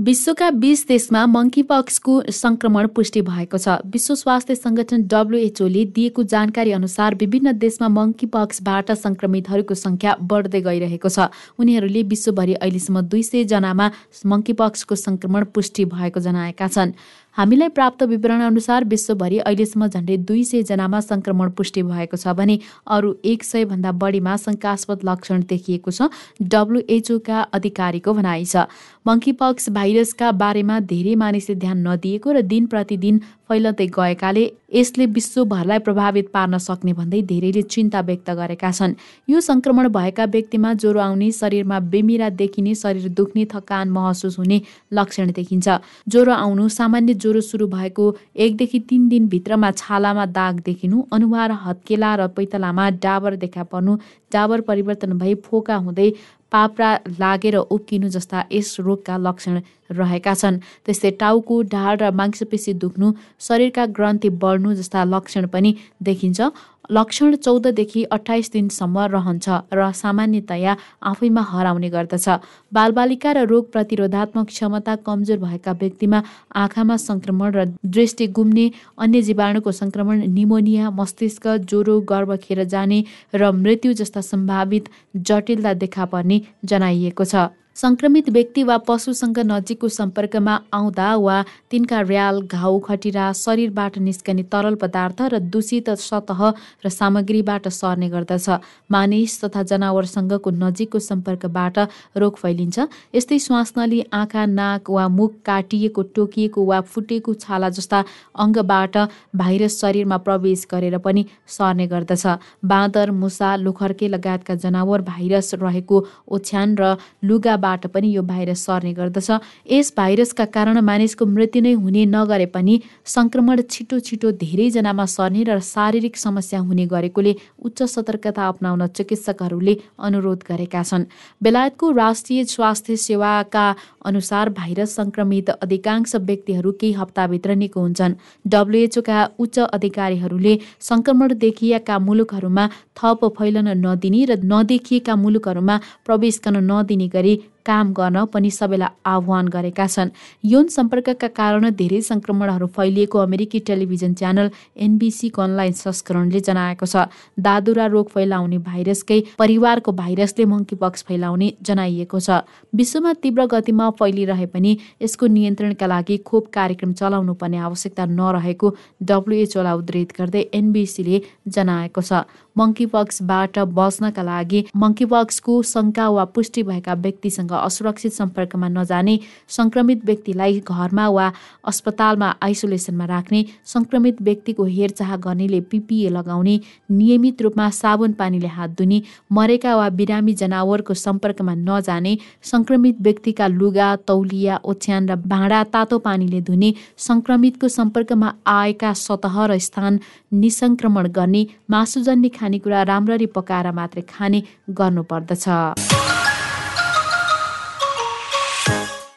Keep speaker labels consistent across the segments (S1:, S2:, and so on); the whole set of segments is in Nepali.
S1: विश्वका बीस देशमा मङ्कीपक्सको संक्रमण पुष्टि भएको छ। विश्व स्वास्थ्य संगठन डब्लुएचओले दिएको जानकारी अनुसार विभिन्न देशमा मङ्कीपक्सबाट संक्रमितहरूको संख्या बढ्दै गइरहेको छ। उनीहरूले विश्वभरि अहिलेसम्म दुई सय जनामा मङ्कीपक्सको संक्रमण पुष्टि भएको जनाएका छन्। हामीलाई प्राप्त विवरण अनुसार विश्वभरि अहिलेसम्म झन्डै दुई सय जनामा संक्रमण पुष्टि भएको छ भने अरू एक सय भन्दा बढीमा शङ्कास्पद लक्षण देखिएको छ डब्लुएचओका अधिकारीको भनाइ छ। मङ्कीपक्स भाइरसका बारेमा धेरै मानिसले ध्यान नदिएको र दिन प्रतिदिन फैलँदै गएकाले यसले विश्वभरलाई प्रभावित पार्न सक्ने भन्दै धेरैले चिन्ता व्यक्त गरेका छन्। यो संक्रमण भएका व्यक्तिमा ज्वरो आउने शरीरमा बेमिरा देखिने शरीर दुख्ने थकान महसुस हुने लक्षण देखिन्छ। ज्वरो आउनु सामान्य ज्वरो सुरु भएको एकदेखि तिन दिनभित्रमा छालामा दाग देखिनु अनुहार हत्केला र पैतलामा डाबर देखा पर्नु डाबर परिवर्तन भई फोका हुँदै पाप्रा लागेर उब्किनु जस्ता यस रोगका लक्षण रहेका छन्। त्यस्तै टाउको ढाड र मांसपेशी दुख्नु शरीरका ग्रन्थि बढ्नु जस्ता लक्षण पनि देखिन्छ। लक्षण चौधदेखि अठाइस दिनसम्म रहन्छ र सामान्यतया आफैमा हराउने गर्दछ। बालबालिका र रोग प्रतिरोधात्मक क्षमता कमजोर भएका व्यक्तिमा आँखामा संक्रमण र दृष्टि गुम्ने अन्य जीवाणुको संक्रमण निमोनिया मस्तिष्क ज्वरो गर्भ खेर जाने र मृत्यु जस्ता सम्भावित जटिलता देखा पर्ने जनाइएको छ। संक्रमित व्यक्ति वा पशुसँग नजिकको सम्पर्कमा आउँदा वा तिनका र्याल घाउ खटिरा शरीरबाट निस्कने तरल पदार्थ र दूषित सतह र सामग्रीबाट सर्ने गर्दछ। मानिस तथा जनावरसँगको नजिकको सम्पर्कबाट रोग फैलिन्छ। यस्तै श्वास नली आँखा नाक वा मुख काटिएको टोकिएको वा फुटेको छाला जस्ता अङ्गबाट भाइरस शरीरमा प्रवेश गरेर पनि सर्ने गर्दछ। बाँदर मुसा लुखर्के लगायतका जनावर भाइरस रहेको ओछ्यान र लुगाबाट बाट पनि यो भाइरस सर्ने गर्दछ। यस भाइरसका कारण मानिसको मृत्यु नै हुने नगरे पनि संक्रमण छिटो छिटो धेरैजनामा सर्ने र शारीरिक समस्या हुने गरेकोले उच्च सतर्कता अप्नाउन चिकित्सकहरूले अनुरोध गरेका छन्। बेलायतको राष्ट्रिय स्वास्थ्य सेवाका अनुसार भाइरस संक्रमित अधिकांश व्यक्तिहरू केही हप्ताभित्र निको हुन्छन्। डब्लुएचओका उच्च अधिकारीहरूले संक्रमण देखिएका मुलुकहरूमा थप फैलन नदिने र नदेखिएका मुलुकहरूमा प्रवेश गर्न नदिने गरी काम गर्न पनि सबैलाई आह्वान गरेका छन्। यौन सम्पर्कका कारण धेरै संक्रमणहरू फैलिएको अमेरिकी टेलिभिजन च्यानल एनबिसीको अनलाइन संस्करणले जनाएको छ। दादुरा रोग फैलाउने भाइरसकै परिवारको भाइरसले मङ्कीपक्स फैलाउने जनाइएको छ। विश्वमा तीव्र गतिमा फैलिरहे पनि यसको नियन्त्रणका लागि खोप कार्यक्रम चलाउनु पर्ने आवश्यकता नरहेको डब्लुएचओलाई उद्धित गर्दै एनबिसीले जनाएको छ। मङ्कीपक्सबाट बच्नका लागि मङ्कीपक्सको शङ्का वा पुष्टि भएका व्यक्तिसँग असुरक्षित सम्पर्कमा नजाने संक्रमित व्यक्तिलाई घरमा वा अस्पतालमा आइसोलेसनमा राख्ने संक्रमित व्यक्तिको हेरचाह गर्नेले पिपिए लगाउने नियमित रूपमा साबुन पानीले हात धुने मरेका वा बिरामी जनावरको सम्पर्कमा नजाने संक्रमित व्यक्तिका लुगा तौलिया ओछ्यान र भाँडा तातो पानीले धुने संक्रमितको सम्पर्कमा आएका सतह र स्थान निसङ्क्रमण गर्ने मासुजन्य खानेकुरा राम्ररी पकाएर मात्रै खाने गर्नुपर्दछ।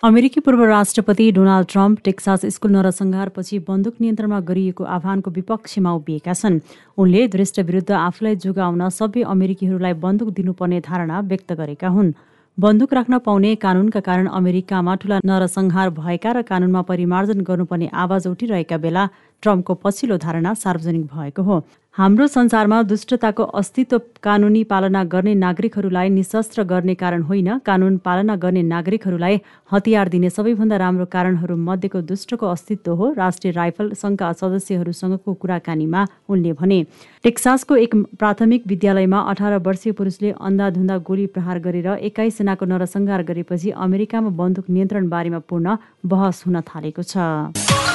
S2: अमेरिकी पूर्व राष्ट्रपति डोनाल्ड ट्रम्प टेक्सास स्कुल नरसंहारपछि बन्दुक नियन्त्रणमा गरिएको आह्वानको विपक्षमा उभिएका छन्। उनले दृष्ट विरुद्ध आफूलाई जोगाउन सबै अमेरिकीहरूलाई बन्दुक दिनुपर्ने धारणा व्यक्त गरेका हुन्। बन्दुक राख्न पाउने कानूनका कारण अमेरिकामा ठूला नरसंहार भएका र कानूनमा परिमार्जन गर्नुपर्ने आवाज उठिरहेका बेला ट्रम्पको पछिल्लो धारणा सार्वजनिक भएको हो। हाम्रो संसारमा दुष्टताको अस्तित्व कानुनी पालना गर्ने नागरिकहरूलाई निशस्त्र गर्ने कारण होइन। कानुन पालना गर्ने नागरिकहरूलाई हतियार दिने सबैभन्दा राम्रो कारणहरू मध्येको दुष्टको अस्तित्व हो। राष्ट्रिय राइफल सङ्घका सदस्यहरूसँगको कुराकानीमा उनले भने टेक्सासको एक प्राथमिक विद्यालयमा अठार वर्षीय पुरुषले अन्धाधुन्दा गोली प्रहार गरेर एक्काइस सेनाको नरसंहार गरेपछि अमेरिकामा बन्दुक नियन्त्रण बारेमा पूर्ण बहस हुन थालेको छ।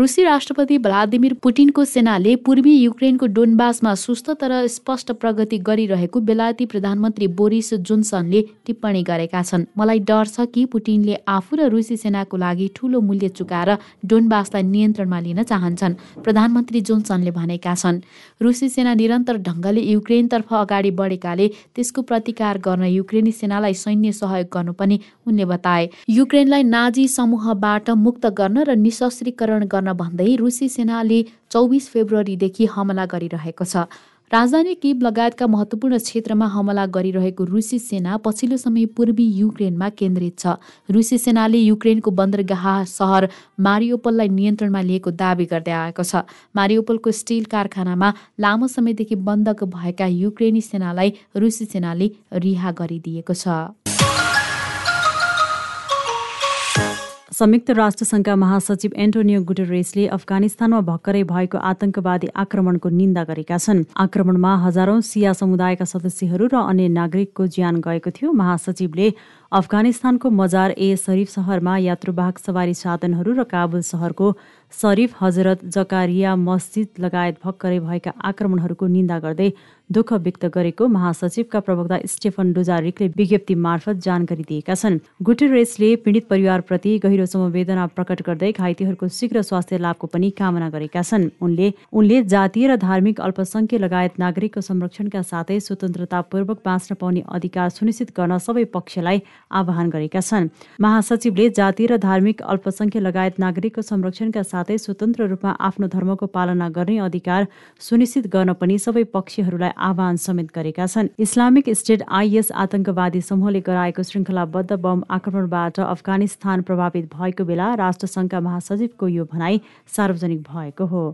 S1: रुसी राष्ट्रपति भ्लादिमिर पुटिनको सेनाले पूर्वी युक्रेनको डोनबासमा सुस्त तर स्पष्ट प्रगति गरिरहेको बेलायती प्रधानमन्त्री बोरिस जोन्सनले टिप्पणी गरेका छन्। मलाई डर छ कि पुटिनले आफू र रुसी सेनाको लागि ठूलो मूल्य चुकाएर डोनबासलाई नियन्त्रणमा लिन चाहन्छन् प्रधानमन्त्री जोन्सनले भनेका छन्। रुसी सेना निरन्तर ढङ्गले युक्रेनतर्फ अगाडि बढेकाले त्यसको प्रतिकार गर्न युक्रेनी सेनालाई सैन्य सहयोग गर्नु पनि उनले बताए। युक्रेनलाई नाजी समूहबाट मुक्त गर्न र निशस्त्रीकरण गर्न भन्दै रुसी सेनाले चौबिस फेब्रुअरीदेखि हमला गरिरहेको छ। राजधानी किब लगायतका महत्वपूर्ण क्षेत्रमा हमला गरिरहेको रुसी सेना पछिल्लो समय पूर्वी युक्रेनमा केन्द्रित छ। रुसी सेनाले युक्रेनको बन्दरगाह सहर मारियोपललाई नियन्त्रणमा लिएको दावी गर्दै आएको छ। मारियोपलको स्टिल कारखानामा लामो समयदेखि बन्धक भएका युक्रेनी सेनालाई रुसी सेनाले रिहा गरिदिएको छ।
S2: संयुक्त राष्ट्रसङ्घका महासचिव एन्टोनियो गुटेरेसले अफगानिस्तानमा भर्खरै भएको आतंकवादी आक्रमणको निन्दा गरेका छन्। आक्रमणमा हजारौं सिया समुदायका सदस्यहरू र अन्य नागरिकको ज्यान गएको थियो। महासचिवले अफगानिस्तानको मजार ए शरीफ सहरमा यात्रुवाहक सवारी साधनहरू र काबुल सहरको शरीफ हजरत जकारिया मस्जिद लगायत भर्खरै भएका आक्रमणहरूको निन्दा गर्दै दुःख व्यक्त गरेको महासचिवका प्रवक्ता स्टेफन डुजारिकले विज्ञप्ति मार्फत जानकारी दिएका छन्। गुटेरेसले पीडित परिवारप्रति गहिरो समवेदना प्रकट गर्दै घाइतेहरूको शीघ्र स्वास्थ्य लाभको पनि कामना गरेका छन्। उनले उनले जातीय र धार्मिक अल्पसंख्य लगायत नागरिकको संरक्षणका साथै स्वतन्त्रतापूर्वक बाँच्न पाउने अधिकार सुनिश्चित गर्न सबै पक्षलाई आह्वान गरेका छन्। महासचिवले जातीय र धार्मिक अल्पसंख्य लगायत नागरिकको संरक्षणका साथै स्वतन्त्र रूपमा आफ्नो धर्मको पालना गर्ने अधिकार सुनिश्चित गर्न पनि सबै पक्षहरूलाई आह्वान समेत गरेका छन्। इस्लामिक स्टेट आइएस आतंकवादी समूहले गराएको श्रृङ्खलाबद्ध बम आक्रमणबाट अफगानिस्तान प्रभावित भएको बेला राष्ट्रसङ्घका महासचिवको यो भनाई सार्वजनिक भएको हो।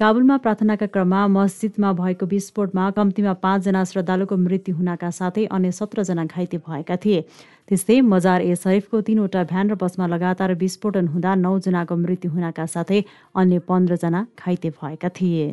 S2: काबुलमा प्रार्थनाका क्रममा मस्जिदमा भएको विस्फोटमा कम्तीमा पाँचजना श्रद्धालुको मृत्यु हुनका साथै अन्य सत्रजना घाइते भएका थिए। त्यस्तै मजार ए शरीफको तीनवटा भ्यान र बसमा लगातार विस्फोटन हुँदा नौजनाको मृत्यु हुनका साथै अन्य पन्ध्रजना घाइते भएका थिए।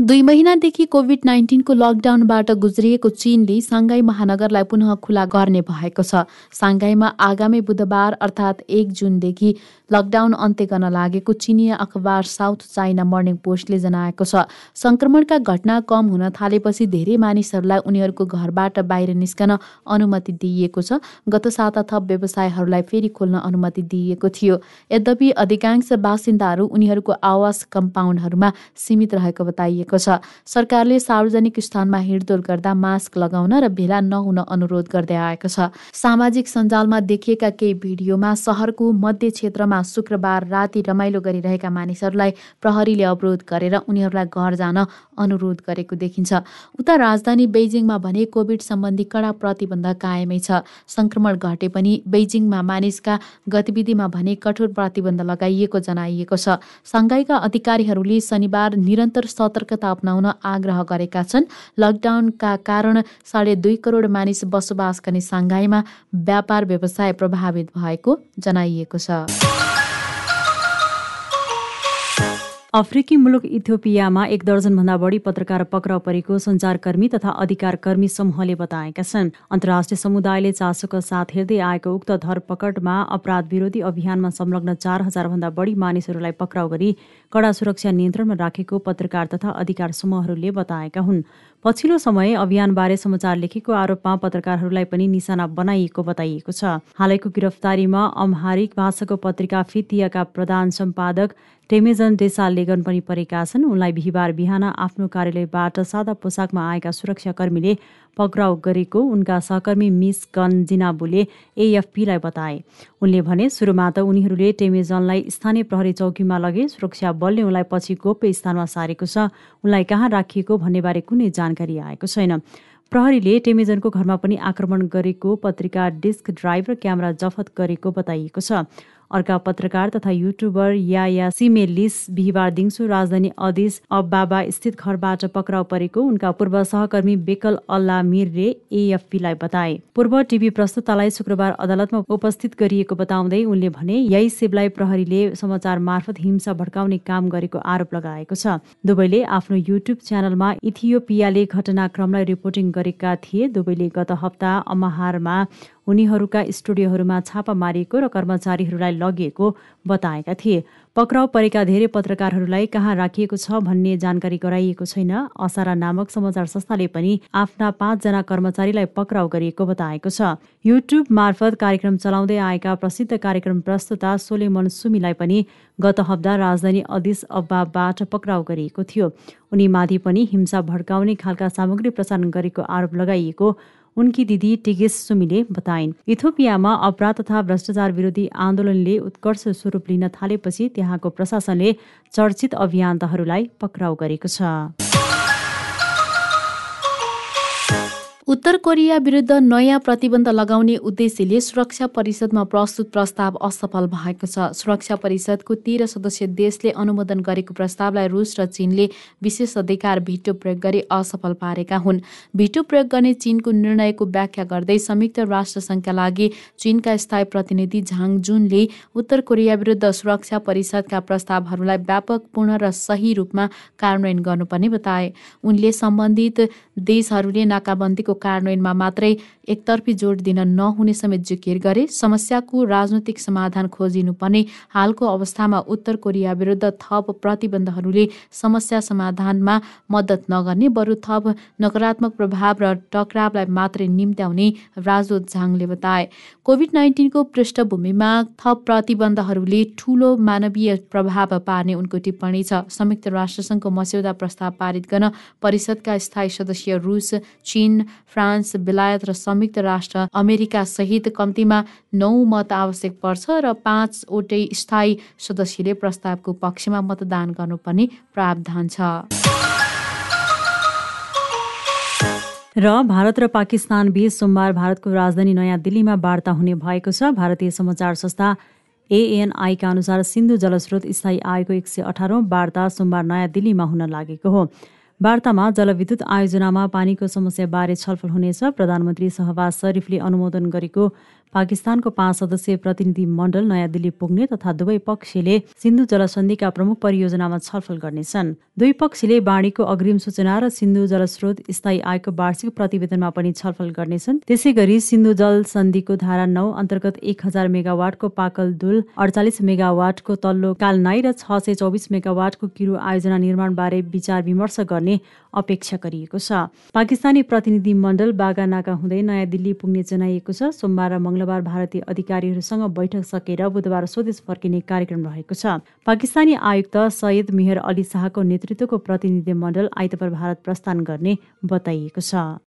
S1: दुई महिनादेखि कोभिड नाइन्टिनको लकडाउनबाट गुज्रिएको चीनले साङ्घाई महानगरलाई पुनः खुला गर्ने भएको छ। साङ्घाईमा आगामी बुधबार अर्थात् एक जुनदेखि लकडाउन अन्त्य गर्न लागेको चिनिया अखबार साउथ चाइना मर्निङ पोस्टले जनाएको छ। संक्रमणका घटना कम हुन थालेपछि धेरै मानिसहरूलाई उनीहरूको घरबाट बाहिर निस्कन अनुमति दिइएको छ। गत साता थप व्यवसायहरूलाई फेरि खोल्न अनुमति दिइएको थियो। यद्यपि अधिकांश बासिन्दाहरू उनीहरूको आवास कम्पाउन्डहरूमा सीमित रहेको बताइएको छ। सरकारले सार्वजनिक स्थानमा हिँडडुल गर्दा मास्क लगाउन र भेला नहुन अनुरोध गर्दै आएको छ। सामाजिक सञ्जालमा देखिएका केही भिडियोमा सहरको मध्य क्षेत्रमा शुक्रबार राति रमाइलो गरिरहेका मानिसहरूलाई प्रहरीले अवरोध गरेर उनीहरूलाई घर जान अनुरोध गरेको देखिन्छ। उता राजधानी बेजिङमा भने कोभिड सम्बन्धी कडा प्रतिबन्ध कायमै छ। संक्रमण घटे पनि बेजिङमा मानिसका गतिविधिमा भने कठोर प्रतिबन्ध लगाइएको जनाइएको छ। सङ्घाईका अधिकारीहरूले शनिबार निरन्तर सतर्कता सतर्कता अप्नाउन आग्रह गरेका छन्। लकडाउनका कारण साढे दुई करोड मानिस बसोबास गर्ने साङ्घाईमा व्यापार व्यवसाय प्रभावित भएको जनाइएको छ।
S2: अफ्रिकी मुलुक इथियोपियामा एक दर्जनभन्दा बढी पत्रकार पक्राउ परेको सञ्चारकर्मी तथा अधिकारकर्मी समूहले बताएका छन्। अन्तर्राष्ट्रिय समुदायले चासोको साथ हेर्दै आएको उक्त धरपकडमा अपराध विरोधी अभियानमा संलग्न चार हजारभन्दा बढी मानिसहरूलाई पक्राउ गरी कडा सुरक्षा नियन्त्रणमा राखेको पत्रकार तथा अधिकार समूहहरूले बताएका हुन्। पछिल्लो समय अभियानबारे समाचार लेखेको आरोपमा पत्रकारहरूलाई पनि निशाना बनाइएको बताइएको छ। हालैको गिरफ्तारीमा अम्हारिक भाषाको पत्रिका फितियाका प्रधान सम्पादक टेमेजन देसाल लेगन पनि परेका छन्। उनलाई बिहिबार बिहान आफ्नो कार्यालयबाट सादा पोसाकमा आएका सुरक्षाकर्मीले पक्राउ गरेको उनका सहकर्मी मिस गन जिनाबुले एएफपीलाई बताए। उनले भने सुरुमा त उनीहरूले टेमेजनलाई स्थानीय प्रहरी चौकीमा लगे सुरक्षा बलले उनलाई पछि गोप्य स्थानमा सारेको छ। उनलाई कहाँ राखिएको भन्नेबारे कुनै जानकारी आएको छैन। प्रहरीले टेमेजनको घरमा पनि आक्रमण गरेको पत्रिका डिस्क ड्राइभ र क्यामेरा जफत गरेको बताइएको छ। अर्का पत्रकार तथा युट्युबर या या सिमेलिस बिहिबार दिउँसो राजधानी अदिस अब्बाबा स्थित घरबाट पक्राउ परेको उनका पूर्व सहकर्मी बेकल अल्ला मिरले एएफपीलाई बताए। पूर्व टिभी प्रस्तुतालाई शुक्रबार अदालतमा उपस्थित गरिएको बताउँदै उनले भने यही सेबलाई प्रहरीले समाचार मार्फत हिंसा भड्काउने काम गरेको आरोप लगाएको छ। दुवैले आफ्नो युट्युब च्यानलमा इथियोपियाले घटनाक्रमलाई रिपोर्टिङ गरेका थिए। दुवैले गत हप्ता अमहारमा उनीहरूका स्टुडियोहरूमा छापा मारिएको र कर्मचारीहरूलाई लगिएको बताएका थिए। पक्राउ परेका धेरै पत्रकारहरूलाई कहाँ राखिएको छ भन्ने जानकारी गराइएको छैन असारा नामक समाचार संस्थाले पनि आफ्ना पाँचजना कर्मचारीलाई पक्राउ गरिएको बताएको छ। युट्युब मार्फत कार्यक्रम चलाउँदै आएका प्रसिद्ध कार्यक्रम प्रस्तुता सोलेमन सुमीलाई पनि गत हप्ता राजधानी अदिस अब्बाबाट पक्राउ गरिएको थियो। उनी माथि पनि हिंसा भड्काउने खालका सामग्री प्रसारण गरेको आरोप लगाइएको उनकी दिदी टिगेस सुमीले बताइन्। इथोपियामा अपराध तथा भ्रष्टाचार विरोधी आन्दोलनले उत्कर्ष स्वरूप लिन थालेपछि त्यहाँको प्रशासनले चर्चित अभियन्ताहरूलाई पक्राउ गरेको छ।
S1: उत्तर कोरिया विरुद्ध नयाँ प्रतिबन्ध लगाउने उद्देश्यले सुरक्षा परिषदमा प्रस्तुत प्रस्ताव असफल भएको छ। सुरक्षा परिषदको तेह्र सदस्य देशले अनुमोदन गरेको प्रस्तावलाई रुस र चीनले विशेष अधिकार भिटो प्रयोग गरी असफल पारेका हुन्। भिटो प्रयोग गर्ने चीनको निर्णयको व्याख्या गर्दै संयुक्त राष्ट्रसङ्घका लागि चीनका स्थायी प्रतिनिधि झाङ जुनले उत्तर कोरिया विरुद्ध सुरक्षा परिषदका प्रस्तावहरूलाई व्यापकपूर्ण र सही रूपमा कार्यान्वयन गर्नुपर्ने बताए। उनले सम्बन्धित देशहरूले नाकाबन्दीको कार्यान्वयनमा मात्रै एकतर्फी जोड दिन नहुने समेत जिकिर गरे समस्याको राजनैतिक समाधान खोजिनुपर्ने हालको अवस्थामा उत्तर कोरिया विरुद्ध थप प्रतिबन्धहरूले समस्या समाधानमा मद्दत नगर्ने बरु थप नकारात्मक प्रभाव र टक्रावलाई मात्रै निम्त्याउने राजदूत झाङले बताए। कोभिड नाइन्टिनको पृष्ठभूमिमा थप प्रतिबन्धहरूले ठूलो मानवीय प्रभाव पार्ने उनको टिप्पणी छ। संयुक्त राष्ट्रसङ्घको मस्यौदा प्रस्ताव पारित गर्न परिषदका स्थायी सदस्य रुस चीन फ्रान्स बेलायत र संयुक्त राष्ट्र अमेरिका सहित कम्तीमा नौ मत आवश्यक पर्छ र पाँचवटै स्थायी सदस्यले प्रस्तावको पक्षमा मतदान गर्नुपर्ने प्रावधान छ।
S2: र भारत र पाकिस्तान बीच सोमबार भारतको राजधानी नयाँ दिल्लीमा वार्ता हुने भएको छ। भारतीय समाचार संस्था एएनआईका अनुसार सिन्धु जलस्रोत स्थायी आयोगको एक सय अठारौँ वार्ता सोमबार नयाँ दिल्लीमा हुन लागेको हो। वार्तामा जलविद्युत आयोजनामा पानीको समस्याबारे छलफल हुनेछ। प्रधानमन्त्री सहबाज शरीफले अनुमोदन गरेको पाकिस्तानको पाँच सदस्यीय प्रतिनिधि मण्डल नयाँ दिल्ली पुग्ने तथा दुवै पक्षले सिन्धु जलसन्धिका प्रमुख परियोजनामा छलफल गर्नेछन्। दुई पक्षले बाढीको अग्रिम सूचना र सिन्धु जलस्रोत स्थायी आयोगको वार्षिक प्रतिवेदनमा पनि छलफल गर्नेछन्। त्यसै गरी सिन्धु जल सन्धिको धारा नौ अन्तर्गत एक हजार मेगावाटको पाकल दुल अडचालिस मेगावाटको तल्लो कालनाई र छ सय चौबिस मेगावाटको किरु आयोजना निर्माणबारे विचार विमर्श गर्ने अपेक्षा गरिएको छ। पाकिस्तानी प्रतिनिधि मण्डल बागानाका हुँदै नयाँ दिल्ली पुग्ने जनाइएको छ। सोमबार र मङ्गलबार भारतीय अधिकारीहरूसँग बैठक सकेर बुधबार स्वदेश फर्किने कार्यक्रम रहेको छ। पाकिस्तानी आयुक्त सयद मेहर अली शाहको नेतृत्वको प्रतिनिधि मण्डल आइतबार भारत प्रस्थान गर्ने बताइएको छ।